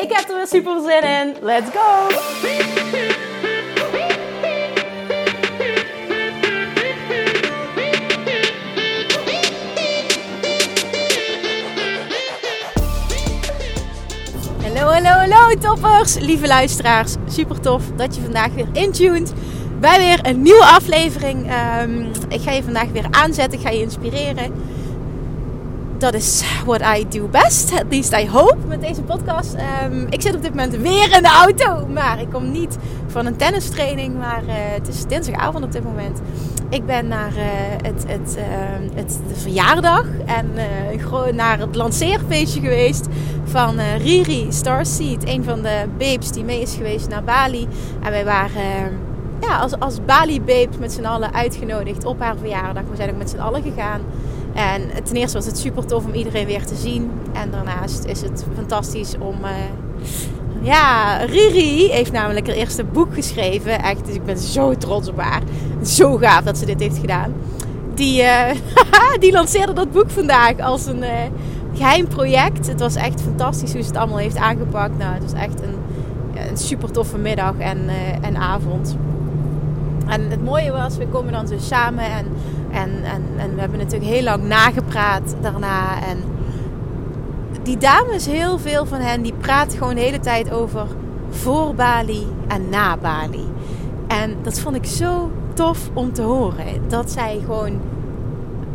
Ik heb er weer super zin in. Let's go! Hallo, hallo, hallo toppers, lieve luisteraars. Super tof dat je vandaag weer intuned bij weer een nieuwe aflevering. Um, ik ga je vandaag weer aanzetten, ik ga je inspireren. Dat is what I do best, at least I hope, met deze podcast. Um, ik zit op dit moment weer in de auto, maar ik kom niet van een tennistraining, maar uh, het is dinsdagavond op dit moment. Ik ben naar uh, het, het, uh, het, de verjaardag en uh, naar het lanceerfeestje geweest van Riri Starseed. Een van de babes die mee is geweest naar Bali. En wij waren ja, als, als Bali babes met z'n allen uitgenodigd op haar verjaardag. We zijn ook met z'n allen gegaan. En ten eerste was het super tof om iedereen weer te zien. En daarnaast is het fantastisch om ja, Riri heeft namelijk haar eerste boek geschreven. Echt, dus ik ben zo trots op haar. Zo gaaf dat ze dit heeft gedaan. Die, uh, die lanceerde dat boek vandaag als een uh, geheim project. Het was echt fantastisch hoe ze het allemaal heeft aangepakt. Nou, het was echt een, super toffe middag en, en avond. En het mooie was, we komen dan zo samen en, en, en, en we hebben natuurlijk heel lang nagepraat daarna. En die dames, heel veel van hen, die praten gewoon de hele tijd over voor Bali en na Bali. En dat vond ik zo tof om te horen. Dat zij gewoon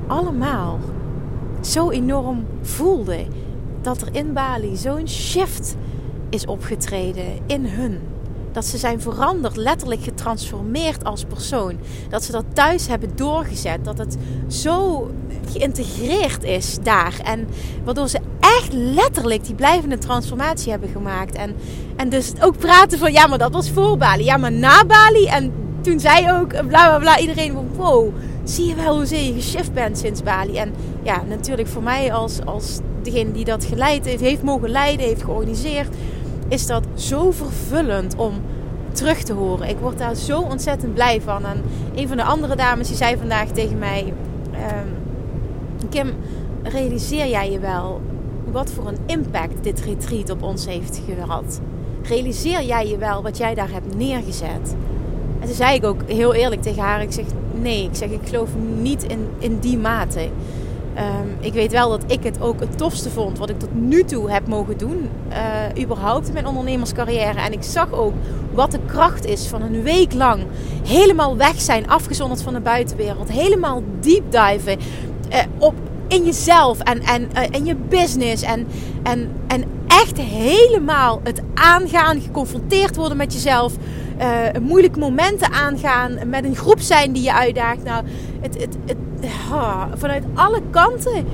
allemaal zo enorm voelden dat er in Bali zo'n shift is opgetreden in hun. Dat ze zijn veranderd, letterlijk getransformeerd als persoon. Dat ze dat thuis hebben doorgezet. Dat het zo geïntegreerd is daar. En waardoor ze echt letterlijk die blijvende transformatie hebben gemaakt. En, en dus ook praten van, ja, maar dat was voor Bali. Ja, maar na Bali. En toen zei ook, bla bla bla, iedereen van, wow, zie je wel hoe je geshift bent sinds Bali. En ja, natuurlijk voor mij als, als degene die dat geleid heeft, heeft mogen leiden, heeft georganiseerd, is dat zo vervullend om terug te horen. Ik word daar zo ontzettend blij van. En een van de andere dames die zei vandaag tegen mij: um, Kim, realiseer jij je wel wat voor een impact dit retreat op ons heeft gehad? Realiseer jij je wel wat jij daar hebt neergezet? En toen zei ik ook heel eerlijk tegen haar: Ik zeg nee, ik zeg ik geloof niet in, in die mate. Um, ik weet wel dat ik het ook het tofste vond wat ik tot nu toe heb mogen doen. Uh, überhaupt in mijn ondernemerscarrière. En ik zag ook wat de kracht is van een week lang helemaal weg zijn, afgezonderd van de buitenwereld. Helemaal deep diven uh, op, in jezelf en, en uh, in je business. En, en, en echt helemaal het aangaan, geconfronteerd worden met jezelf. Uh, moeilijke momenten aangaan, met een groep zijn die je uitdaagt. Nou, het, het, het, vanuit alle kanten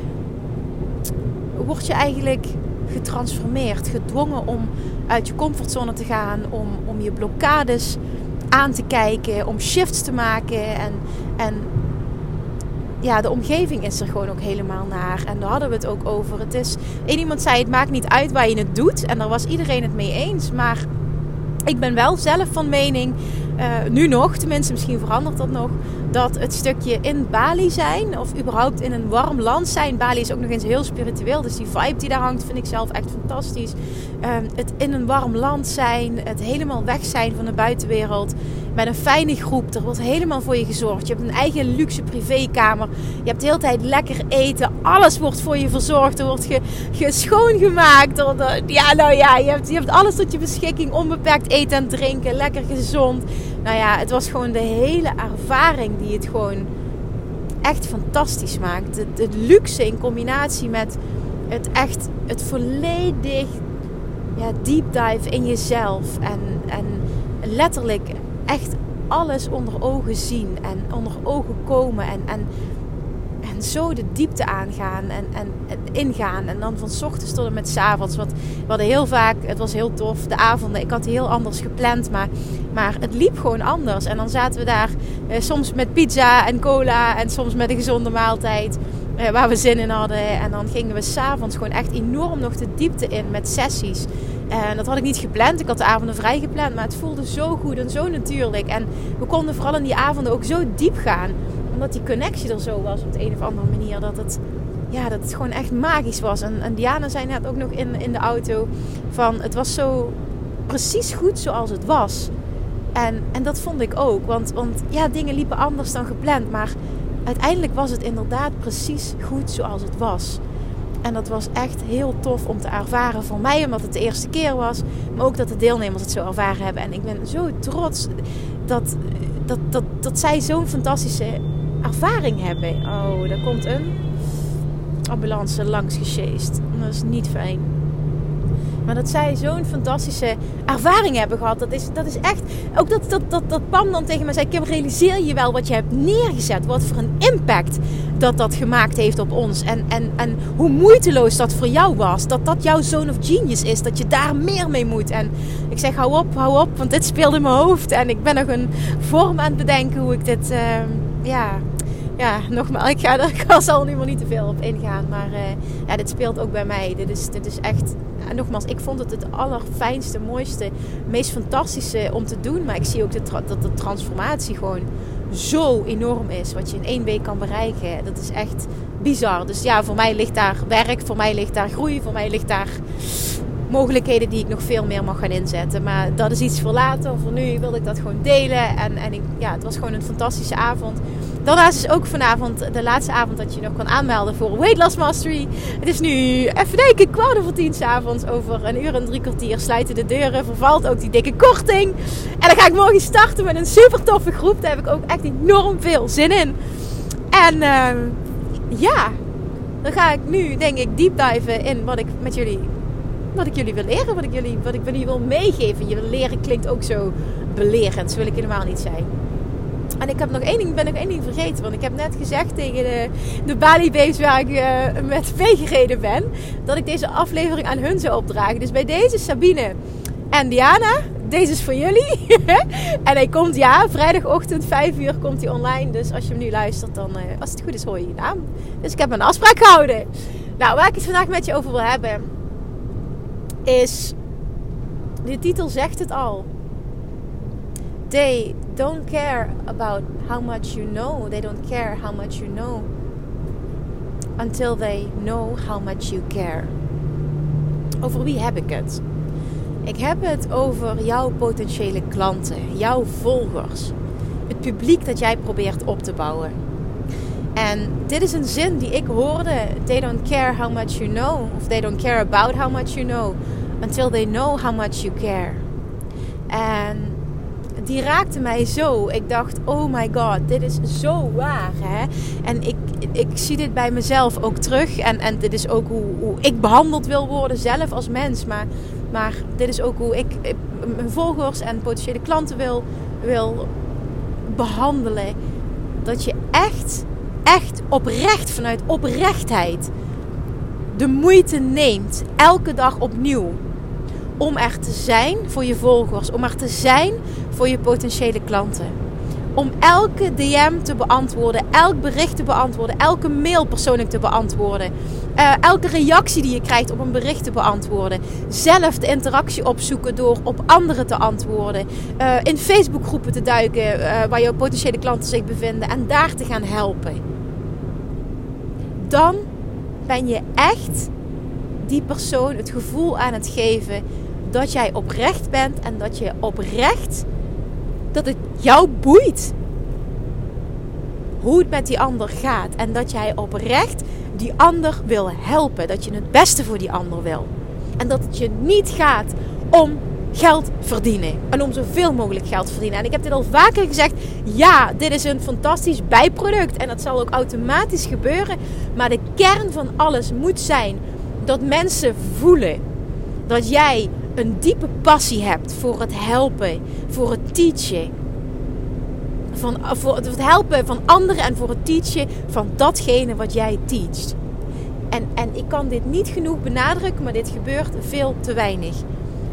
word je eigenlijk getransformeerd, gedwongen om uit je comfortzone te gaan, om, om je blokkades aan te kijken, om shifts te maken. En, en ja, de omgeving is er gewoon ook helemaal naar. En daar hadden we het ook over. Het is, één iemand zei, het maakt niet uit waar je het doet. En daar was iedereen het mee eens. Maar ik ben wel zelf van mening, uh, nu nog, tenminste misschien verandert dat nog, dat het stukje in Bali zijn, of überhaupt in een warm land zijn. Bali is ook nog eens heel spiritueel, dus die vibe die daar hangt vind ik zelf echt fantastisch. Uh, het in een warm land zijn, het helemaal weg zijn van de buitenwereld. Met een fijne groep, er wordt helemaal voor je gezorgd. Je hebt een eigen luxe privékamer. Je hebt de hele tijd lekker eten. Alles wordt voor je verzorgd. Er wordt ge, ge schoongemaakt. Er, ja, nou ja, je hebt, je hebt alles tot je beschikking. Onbeperkt eten en drinken. Lekker gezond. Nou ja, het was gewoon de hele ervaring die het gewoon echt fantastisch maakt. Het, luxe in combinatie met het echt, het volledig ja, deep dive in jezelf. En, en letterlijk echt alles onder ogen zien en onder ogen komen. En, en en zo de diepte aangaan en, en, ingaan. En dan van s ochtends tot en met s avonds. Wat, hadden heel vaak, het was heel tof, de avonden. Ik had heel anders gepland, maar, maar het liep gewoon anders. En dan zaten we daar eh, soms met pizza en cola en soms met een gezonde maaltijd. Eh, waar we zin in hadden. En dan gingen we s'avonds gewoon echt enorm nog de diepte in met sessies. En dat had ik niet gepland. Ik had de avonden vrij gepland. Maar het voelde zo goed en zo natuurlijk. En we konden vooral in die avonden ook zo diep gaan. Omdat die connectie er zo was op de een of andere manier. Dat het, ja, dat het gewoon echt magisch was. En, en Diana zei net ook nog in, in de auto. Van het was zo precies goed zoals het was. En, en dat vond ik ook. Want, want ja, dingen liepen anders dan gepland. Maar uiteindelijk was het inderdaad precies goed zoals het was. En dat was echt heel tof om te ervaren voor mij, omdat het de eerste keer was. Maar ook dat de deelnemers het zo ervaren hebben. En ik ben zo trots dat, dat, dat, dat zij zo'n fantastische ervaring hebben. Oh, daar komt een ambulance langs gesjeest. Dat is niet fijn. Maar dat zij zo'n fantastische ervaring hebben gehad. Dat is, dat is echt. Ook dat, dat, dat, dat Pam dan tegen mij zei: Kim, realiseer je wel wat je hebt neergezet. Wat voor een impact dat dat gemaakt heeft op ons. En, en, en hoe moeiteloos dat voor jou was. Dat dat jouw zoon of genius is. Dat je daar meer mee moet. En ik zeg: hou op, hou op. Want dit speelt in mijn hoofd. En ik ben nog een vorm aan het bedenken hoe ik dit. Uh, ja, ja, nogmaals, ik ga er zal nu maar niet te veel op ingaan. Maar uh, ja, dit speelt ook bij mij. Dit is, dit is echt nogmaals, ik vond het het allerfijnste, mooiste, meest fantastische om te doen. Maar ik zie ook dat de transformatie gewoon zo enorm is. Wat je in één week kan bereiken. Dat is echt bizar. Dus ja, voor mij ligt daar werk, voor mij ligt daar groei, voor mij ligt daar mogelijkheden die ik nog veel meer mag gaan inzetten. Maar dat is iets voor later. Voor nu wilde ik dat gewoon delen. En, en ik, ja, het was gewoon een fantastische avond. Daarnaast is ook vanavond de laatste avond dat je nog kan aanmelden voor Weight Loss Mastery. Het is nu, even denken, kwart over tien s'avonds. Over een uur en drie kwartier sluiten de deuren. Vervalt ook die dikke korting. En dan ga ik morgen starten met een super toffe groep. Daar heb ik ook echt enorm veel zin in. En uh, ja, dan ga ik nu denk ik deep diven in wat ik met jullie wat ik jullie wil leren, wat ik jullie, wat ik jullie wil meegeven. Je wil leren klinkt ook zo belerend, zo wil ik helemaal niet zijn. En ik heb nog één ding, ben nog één ding vergeten. Want ik heb net gezegd tegen de, de Bali Base waar ik uh, met gereden ben. Dat ik deze aflevering aan hun zou opdragen. Dus bij deze Sabine en Diana. Deze is voor jullie. en hij komt, ja, vrijdagochtend 5 uur komt hij online. Dus als je hem nu luistert, dan uh, als het goed is hoor je je naam. Dus ik heb een afspraak gehouden. Nou, waar ik het vandaag met je over wil hebben. Is... De titel zegt het al. They don't care about how much you know. They don't care how much you know until they know how much you care. Over wie heb ik het? Ik heb het over jouw potentiële klanten, jouw volgers, het publiek dat jij probeert op te bouwen. En dit is een zin die ik hoorde: They don't care how much you know, of they don't care about how much you know, until they know how much you care. En die raakte mij zo. Ik dacht, oh my god, dit is zo waar. Hè? En ik, ik zie dit bij mezelf ook terug. En, en dit is ook hoe, hoe ik behandeld wil worden zelf als mens. Maar, maar dit is ook hoe ik mijn volgers en potentiële klanten wil, wil behandelen. Dat je echt, echt oprecht, vanuit oprechtheid, de moeite neemt. Elke dag opnieuw om er te zijn voor je volgers, om er te zijn voor je potentiële klanten. Om elke DM te beantwoorden, elk bericht te beantwoorden, elke mail persoonlijk te beantwoorden, uh, elke reactie die je krijgt op een bericht te beantwoorden. Zelf de interactie opzoeken door op anderen te antwoorden. Uh, in Facebookgroepen te duiken uh, waar jouw potentiële klanten zich bevinden en daar te gaan helpen. Dan ben je echt die persoon het gevoel aan het geven dat jij oprecht bent en dat je oprecht dat het jou boeit hoe het met die ander gaat en dat jij oprecht die ander wil helpen, dat je het beste voor die ander wil. En dat het je niet gaat om geld verdienen. En om zoveel mogelijk geld verdienen. En ik heb dit al vaker gezegd. Ja, dit is een fantastisch bijproduct. En dat zal ook automatisch gebeuren. Maar de kern van alles moet zijn dat mensen voelen dat jij een diepe passie hebt voor het helpen, voor het teachen, van, voor het helpen van anderen en voor het teachen van datgene wat jij teacht. En, en ik kan dit niet genoeg benadrukken, maar dit gebeurt veel te weinig.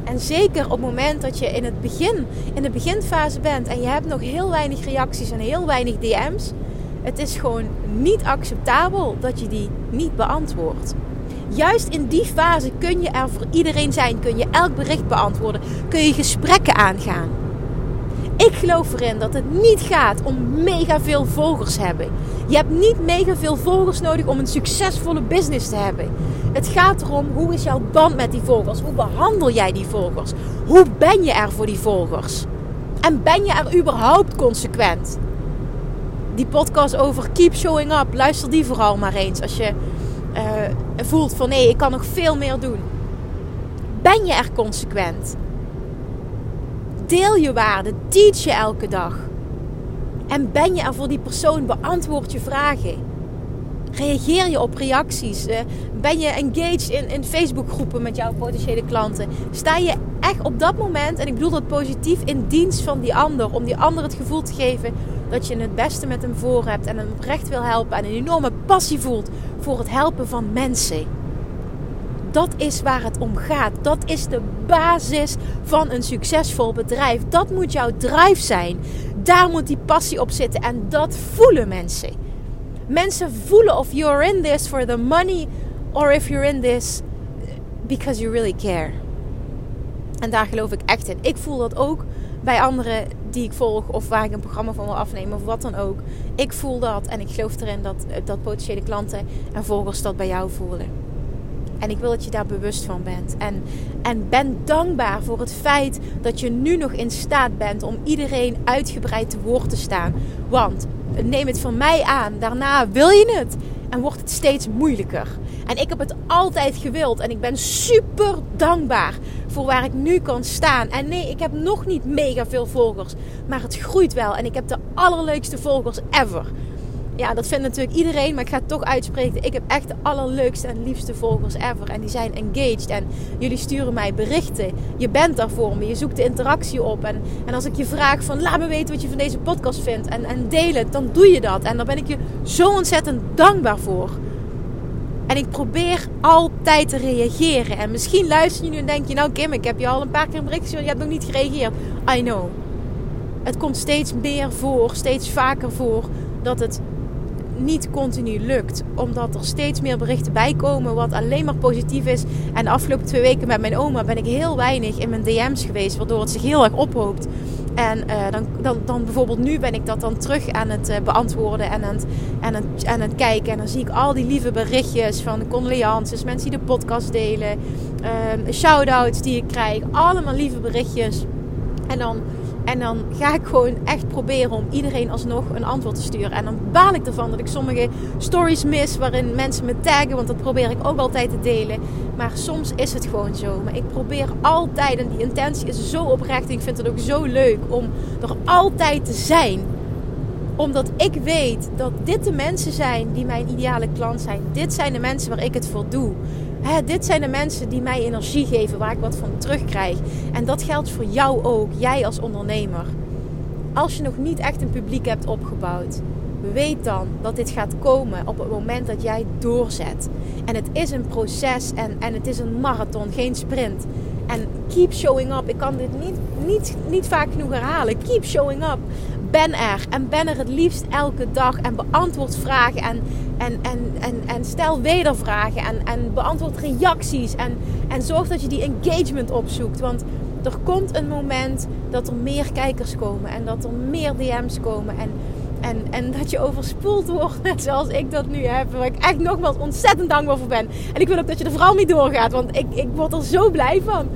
En zeker op het moment dat je in het begin, in de beginfase bent en je hebt nog heel weinig reacties en heel weinig DM's. Het is gewoon niet acceptabel dat je die niet beantwoordt. Juist in die fase kun je er voor iedereen zijn, kun je elk bericht beantwoorden, kun je gesprekken aangaan. Ik geloof erin dat het niet gaat om mega veel volgers hebben. Je hebt niet mega veel volgers nodig om een succesvolle business te hebben. Het gaat erom hoe is jouw band met die volgers? Hoe behandel jij die volgers? Hoe ben je er voor die volgers? En ben je er überhaupt consequent? Die podcast over keep showing up, luister die vooral maar eens als je uh, voelt van nee, ik kan nog veel meer doen. Ben je er consequent? Deel je waarde, teach je elke dag. En ben je er voor die persoon, beantwoord je vragen. Reageer je op reacties? Eh, ben je engaged in, in Facebookgroepen met jouw potentiële klanten? Sta je echt op dat moment, en ik bedoel dat positief, in dienst van die ander. Om die ander het gevoel te geven dat je het beste met hem voor hebt. En hem oprecht wil helpen. En een enorme passie voelt voor het helpen van mensen. Dat is waar het om gaat. Dat is de basis van een succesvol bedrijf. Dat moet jouw drive zijn. Daar moet die passie op zitten. En dat voelen mensen. Mensen voelen of you're in this for the money or if you're in this because you really care. En daar geloof ik echt in. Ik voel dat ook bij anderen die ik volg of waar ik een programma van wil afnemen of wat dan ook. Ik voel dat en ik geloof erin dat, dat potentiële klanten en volgers dat bij jou voelen. En ik wil dat je daar bewust van bent. En, en ben dankbaar voor het feit dat je nu nog in staat bent om iedereen uitgebreid te woord te staan. Want neem het van mij aan, daarna wil je het en wordt het steeds moeilijker. En ik heb het altijd gewild en ik ben super dankbaar voor waar ik nu kan staan. En nee, ik heb nog niet mega veel volgers, maar het groeit wel en ik heb de allerleukste volgers ever ja, dat vindt natuurlijk iedereen, maar ik ga het toch uitspreken. Ik heb echt de allerleukste en liefste volgers ever. En die zijn engaged. En jullie sturen mij berichten. Je bent daar voor me. Je zoekt de interactie op. En, en als ik je vraag van laat me weten wat je van deze podcast vindt. En, en deel het, dan doe je dat. En daar ben ik je zo ontzettend dankbaar voor. En ik probeer altijd te reageren. En misschien luister je nu en denk je, nou Kim, ik heb je al een paar keer een bericht. Je hebt nog niet gereageerd. I know. Het komt steeds meer voor, steeds vaker voor dat het niet continu lukt. Omdat er steeds meer berichten bij komen wat alleen maar positief is. En de afgelopen twee weken met mijn oma ben ik heel weinig in mijn DM's geweest. Waardoor het zich heel erg ophoopt. En uh, dan, dan, dan bijvoorbeeld nu ben ik dat dan terug aan het uh, beantwoorden en aan het, aan, het, het kijken. En dan zie ik al die lieve berichtjes van condolences, mensen die de podcast delen, uh, shout-outs die ik krijg. Allemaal lieve berichtjes. En dan en dan ga ik gewoon echt proberen om iedereen alsnog een antwoord te sturen. En dan baal ik ervan dat ik sommige stories mis waarin mensen me taggen. Want dat probeer ik ook altijd te delen. Maar soms is het gewoon zo. Maar ik probeer altijd, en die intentie is zo oprecht. En ik vind het ook zo leuk om er altijd te zijn. Omdat ik weet dat dit de mensen zijn die mijn ideale klant zijn. Dit zijn de mensen waar ik het voor doe. Hè, dit zijn de mensen die mij energie geven, waar ik wat van terugkrijg. En dat geldt voor jou ook, jij als ondernemer. Als je nog niet echt een publiek hebt opgebouwd, weet dan dat dit gaat komen op het moment dat jij doorzet. En het is een proces en, en het is een marathon, geen sprint. En keep showing up. Ik kan dit niet, niet, niet vaak genoeg herhalen. Keep showing up ben er. En ben er het liefst elke dag. En beantwoord vragen. En, en, en, en, en stel wedervragen. En, en beantwoord reacties. En, en zorg dat je die engagement opzoekt. Want er komt een moment dat er meer kijkers komen. En dat er meer DM's komen. En, en, en dat je overspoeld wordt. Net zoals ik dat nu heb. Waar ik echt nogmaals ontzettend dankbaar voor ben. En ik wil ook dat je er vooral niet doorgaat. Want ik, ik word er zo blij van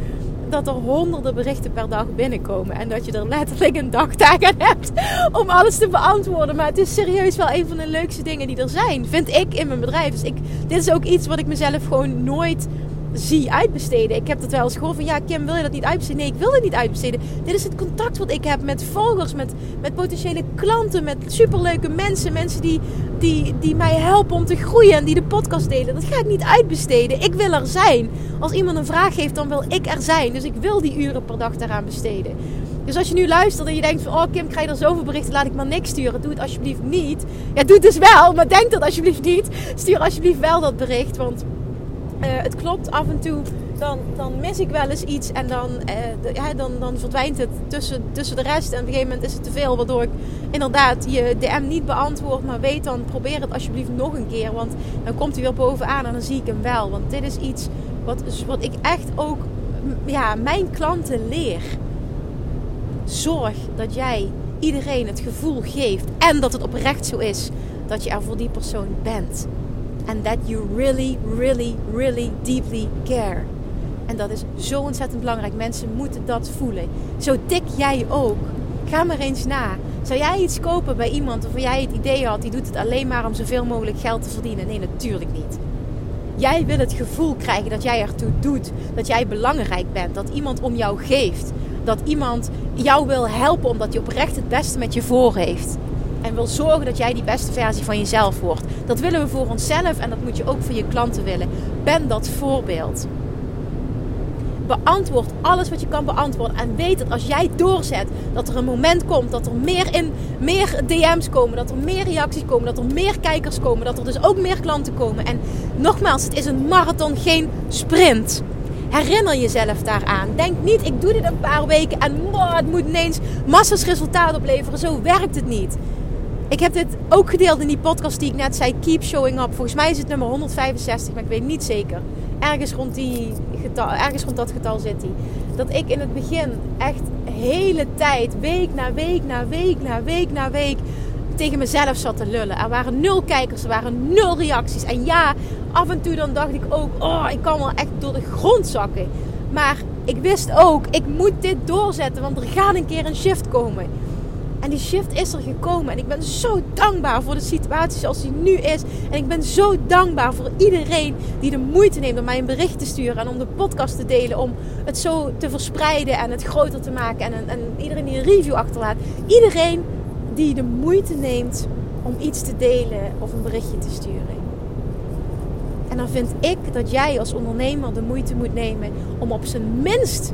dat er honderden berichten per dag binnenkomen. En dat je er letterlijk een dagtaak aan hebt om alles te beantwoorden. Maar het is serieus wel een van de leukste dingen die er zijn, vind ik in mijn bedrijf. Dus ik, dit is ook iets wat ik mezelf gewoon nooit zie uitbesteden. Ik heb dat wel eens gehoord van ja, Kim, wil je dat niet uitbesteden? Nee, ik wil het niet uitbesteden. Dit is het contact wat ik heb met volgers, met, met potentiële klanten, met superleuke mensen. Mensen die, die, die mij helpen om te groeien en die de podcast delen. Dat ga ik niet uitbesteden. Ik wil er zijn. Als iemand een vraag heeft, dan wil ik er zijn. Dus ik wil die uren per dag daaraan besteden. Dus als je nu luistert en je denkt van... Oh Kim, krijg je er zoveel berichten, laat ik maar niks sturen. Doe het alsjeblieft niet. Ja, doe het dus wel, maar denk dat alsjeblieft niet. Stuur alsjeblieft wel dat bericht, want... Uh, het klopt af en toe dan, dan mis ik wel eens iets en dan, uh, ja, dan, dan verdwijnt het tussen, tussen de rest. En op een gegeven moment is het te veel, waardoor ik inderdaad je DM niet beantwoord. Maar weet dan, probeer het alsjeblieft nog een keer. Want dan komt hij weer bovenaan en dan zie ik hem wel. Want dit is iets wat, wat ik echt ook ja, mijn klanten leer. Zorg dat jij iedereen het gevoel geeft en dat het oprecht zo is dat je er voor die persoon bent. And that you really, really, really deeply care. En dat is zo ontzettend belangrijk. Mensen moeten dat voelen. Zo tik jij ook. Ga maar eens na. Zou jij iets kopen bij iemand waarvan jij het idee had, die doet het alleen maar om zoveel mogelijk geld te verdienen? Nee, natuurlijk niet. Jij wil het gevoel krijgen dat jij ertoe doet, dat jij belangrijk bent, dat iemand om jou geeft, dat iemand jou wil helpen omdat hij oprecht het beste met je voor heeft. En wil zorgen dat jij die beste versie van jezelf wordt. Dat willen we voor onszelf en dat moet je ook voor je klanten willen. Ben dat voorbeeld beantwoord alles wat je kan beantwoorden. En weet dat als jij doorzet, dat er een moment komt dat er meer, in, meer DM's komen, dat er meer reacties komen, dat er meer kijkers komen, dat er dus ook meer klanten komen. En nogmaals, het is een marathon, geen sprint. Herinner jezelf daaraan. Denk niet, ik doe dit een paar weken en oh, het moet ineens massas resultaat opleveren. Zo werkt het niet. Ik heb dit ook gedeeld in die podcast die ik net zei. Keep showing up. Volgens mij is het nummer 165, maar ik weet niet zeker. Ergens rond, die getal, ergens rond dat getal zit hij. Dat ik in het begin echt hele tijd, week na week na week na week na week, tegen mezelf zat te lullen. Er waren nul kijkers, er waren nul reacties. En ja, af en toe dan dacht ik ook, oh, ik kan wel echt door de grond zakken. Maar ik wist ook, ik moet dit doorzetten, want er gaat een keer een shift komen. En die shift is er gekomen. En ik ben zo dankbaar voor de situatie zoals die nu is. En ik ben zo dankbaar voor iedereen die de moeite neemt om mij een bericht te sturen. En om de podcast te delen. Om het zo te verspreiden en het groter te maken. En, en iedereen die een review achterlaat. Iedereen die de moeite neemt om iets te delen of een berichtje te sturen. En dan vind ik dat jij als ondernemer de moeite moet nemen om op zijn minst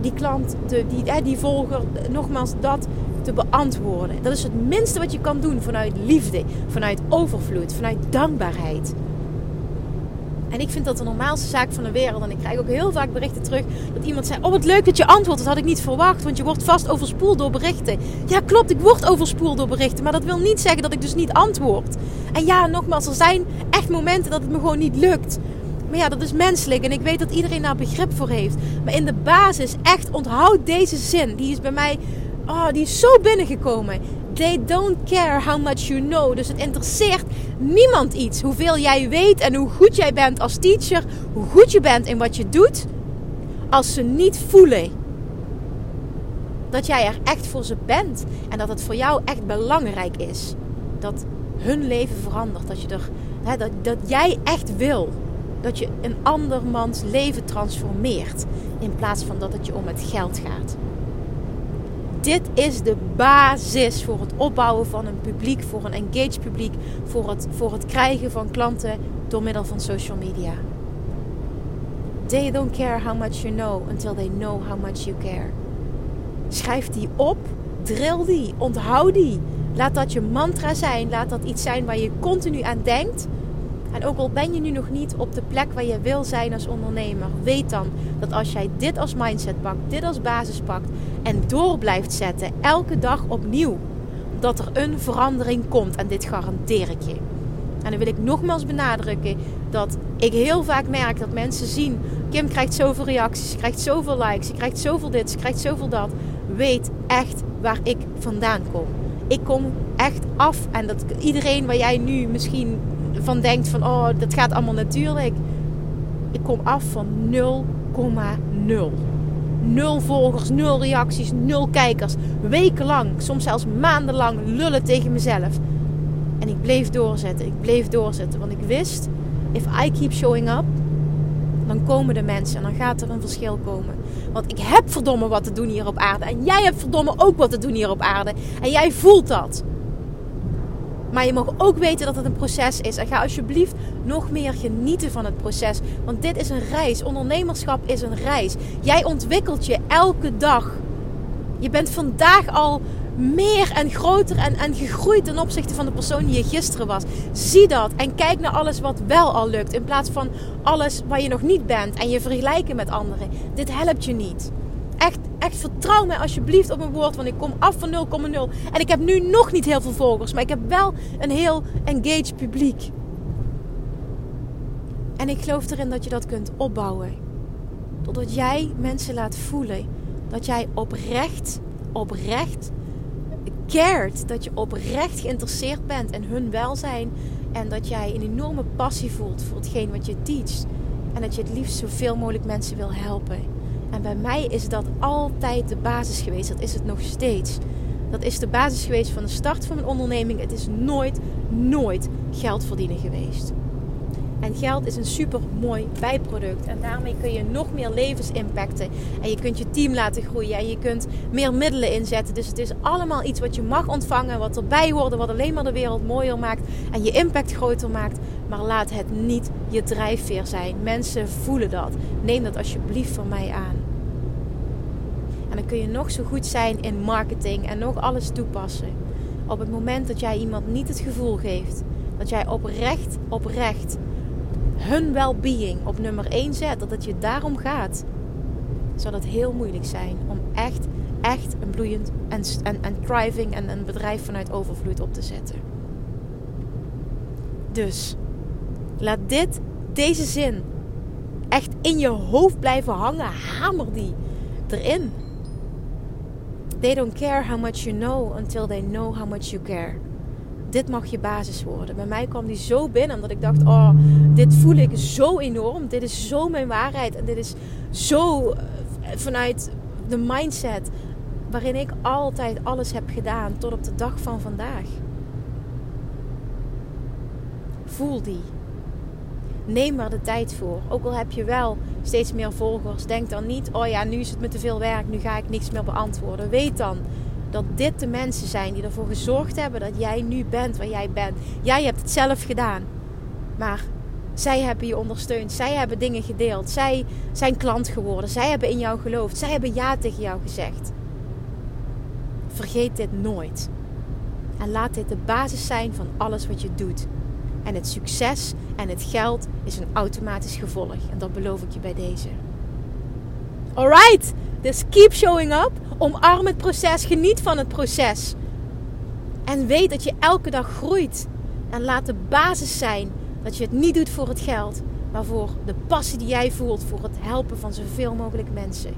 die klant, die, die volger, nogmaals dat te beantwoorden. Dat is het minste wat je kan doen vanuit liefde, vanuit overvloed, vanuit dankbaarheid. En ik vind dat de normaalste zaak van de wereld. En ik krijg ook heel vaak berichten terug dat iemand zei: Oh, wat leuk dat je antwoordt. Dat had ik niet verwacht, want je wordt vast overspoeld door berichten. Ja, klopt, ik word overspoeld door berichten. Maar dat wil niet zeggen dat ik dus niet antwoord. En ja, nogmaals, er zijn echt momenten dat het me gewoon niet lukt. Maar ja, dat is menselijk en ik weet dat iedereen daar begrip voor heeft. Maar in de basis, echt onthoud deze zin. Die is bij mij, oh, die is zo binnengekomen. They don't care how much you know. Dus het interesseert niemand iets. Hoeveel jij weet en hoe goed jij bent als teacher. Hoe goed je bent in wat je doet. Als ze niet voelen dat jij er echt voor ze bent. En dat het voor jou echt belangrijk is. Dat hun leven verandert. Dat, je er, dat, dat jij echt wil dat je een andermans leven transformeert. In plaats van dat het je om het geld gaat. Dit is de basis voor het opbouwen van een publiek, voor een engaged publiek, voor het, voor het krijgen van klanten door middel van social media. They don't care how much you know until they know how much you care. Schrijf die op, drill die, onthoud die. Laat dat je mantra zijn, laat dat iets zijn waar je continu aan denkt en ook al ben je nu nog niet op de plek waar je wil zijn als ondernemer, weet dan dat als jij dit als mindset pakt, dit als basis pakt en door blijft zetten, elke dag opnieuw, dat er een verandering komt. En dit garandeer ik je. En dan wil ik nogmaals benadrukken dat ik heel vaak merk dat mensen zien: Kim krijgt zoveel reacties, ze krijgt zoveel likes, ze krijgt zoveel dit, ze krijgt zoveel dat. Weet echt waar ik vandaan kom. Ik kom echt af en dat iedereen waar jij nu misschien van denkt van oh, dat gaat allemaal natuurlijk. Ik kom af van 0,0. Nul volgers, nul reacties, nul kijkers. Wekenlang, soms zelfs maandenlang lullen tegen mezelf. En ik bleef doorzetten, ik bleef doorzetten. Want ik wist, if I keep showing up, dan komen de mensen en dan gaat er een verschil komen. Want ik heb verdomme wat te doen hier op aarde. En jij hebt verdomme ook wat te doen hier op aarde. En jij voelt dat. Maar je mag ook weten dat het een proces is. En ga alsjeblieft nog meer genieten van het proces. Want dit is een reis. Ondernemerschap is een reis. Jij ontwikkelt je elke dag Je bent vandaag al meer en groter en, en gegroeid ten opzichte van de persoon die je gisteren was. Zie dat en kijk naar alles wat wel al lukt. In plaats van alles waar je nog niet bent en je vergelijken met anderen. Dit helpt je niet. Vertrouw mij alsjeblieft op mijn woord. Want ik kom af van 0,0. En ik heb nu nog niet heel veel volgers. Maar ik heb wel een heel engaged publiek. En ik geloof erin dat je dat kunt opbouwen. Doordat jij mensen laat voelen dat jij oprecht, oprecht cared. Dat je oprecht geïnteresseerd bent in hun welzijn. En dat jij een enorme passie voelt voor hetgeen wat je teacht. En dat je het liefst zoveel mogelijk mensen wil helpen. En bij mij is dat altijd de basis geweest. Dat is het nog steeds. Dat is de basis geweest van de start van mijn onderneming. Het is nooit, nooit geld verdienen geweest. En geld is een super mooi bijproduct. En daarmee kun je nog meer levens impacten. En je kunt je team laten groeien. En je kunt meer middelen inzetten. Dus het is allemaal iets wat je mag ontvangen. Wat erbij hoort. Wat alleen maar de wereld mooier maakt. En je impact groter maakt. Maar laat het niet je drijfveer zijn. Mensen voelen dat. Neem dat alsjeblieft van mij aan. Kun je nog zo goed zijn in marketing. En nog alles toepassen. Op het moment dat jij iemand niet het gevoel geeft. Dat jij oprecht, oprecht hun well-being op nummer 1 zet, dat het je daarom gaat, zal het heel moeilijk zijn om echt, echt een bloeiend en, en, en thriving en een bedrijf vanuit overvloed op te zetten. Dus laat dit, deze zin, echt in je hoofd blijven hangen. Hamer die erin. They don't care how much you know until they know how much you care dit mag je basis worden. Bij mij kwam die zo binnen omdat ik dacht: oh, dit voel ik zo enorm. Dit is zo mijn waarheid. En dit is zo eh, vanuit de mindset waarin ik altijd alles heb gedaan tot op de dag van vandaag. Voel die. Neem er de tijd voor. Ook al heb je wel steeds meer volgers. Denk dan niet: oh ja, nu is het me te veel werk. Nu ga ik niks meer beantwoorden. Weet dan dat dit de mensen zijn die ervoor gezorgd hebben dat jij nu bent waar jij bent. Jij hebt het zelf gedaan. Maar zij hebben je ondersteund. Zij hebben dingen gedeeld. Zij zijn klant geworden. Zij hebben in jou geloofd. Zij hebben ja tegen jou gezegd. Vergeet dit nooit. En laat dit de basis zijn van alles wat je doet. En het succes en het geld is een automatisch gevolg. En dat beloof ik je bij deze. Alright, dus keep showing up. Omarm het proces, geniet van het proces. En weet dat je elke dag groeit. En laat de basis zijn dat je het niet doet voor het geld, maar voor de passie die jij voelt voor het helpen van zoveel mogelijk mensen.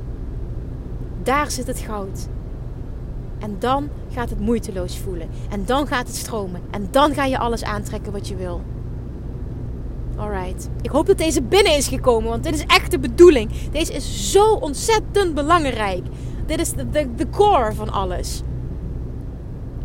Daar zit het goud. En dan gaat het moeiteloos voelen. En dan gaat het stromen. En dan ga je alles aantrekken wat je wil. Alright. Ik hoop dat deze binnen is gekomen, want dit is echt de bedoeling. Deze is zo ontzettend belangrijk. Dit is de, de, de core van alles.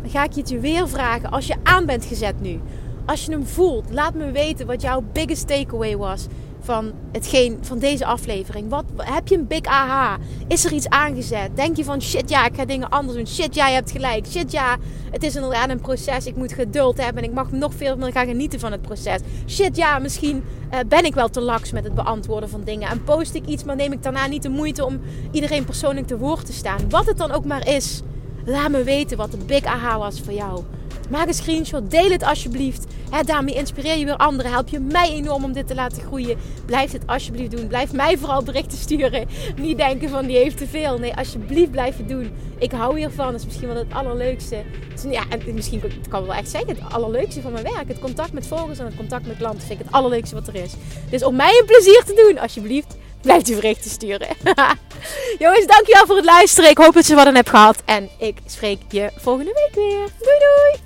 Dan ga ik je het weer vragen als je aan bent gezet nu. Als je hem voelt, laat me weten wat jouw biggest takeaway was van, hetgeen, van deze aflevering. Wat, heb je een big aha? Is er iets aangezet? Denk je van shit ja, ik ga dingen anders doen. Shit ja, je hebt gelijk. Shit ja, het is inderdaad een proces. Ik moet geduld hebben en ik mag nog veel meer gaan genieten van het proces. Shit ja, misschien uh, ben ik wel te laks met het beantwoorden van dingen. En post ik iets, maar neem ik daarna niet de moeite om iedereen persoonlijk te woord te staan. Wat het dan ook maar is. Laat me weten wat de big aha was voor jou. Maak een screenshot, deel het alsjeblieft. Daarmee inspireer je weer anderen. Help je mij enorm om dit te laten groeien. Blijf dit alsjeblieft doen. Blijf mij vooral berichten sturen. Niet denken van die heeft te veel. Nee, alsjeblieft blijf het doen. Ik hou hiervan. Dat is misschien wel het allerleukste. Ja, en misschien kan ik wel echt zeggen, het allerleukste van mijn werk. Het contact met volgers en het contact met klanten vind ik het allerleukste wat er is. Dus om mij een plezier te doen, alsjeblieft, blijf die berichten sturen. Jongens, dankjewel voor het luisteren. Ik hoop dat je wat aan hebt gehad. En ik spreek je volgende week weer. Doei doei!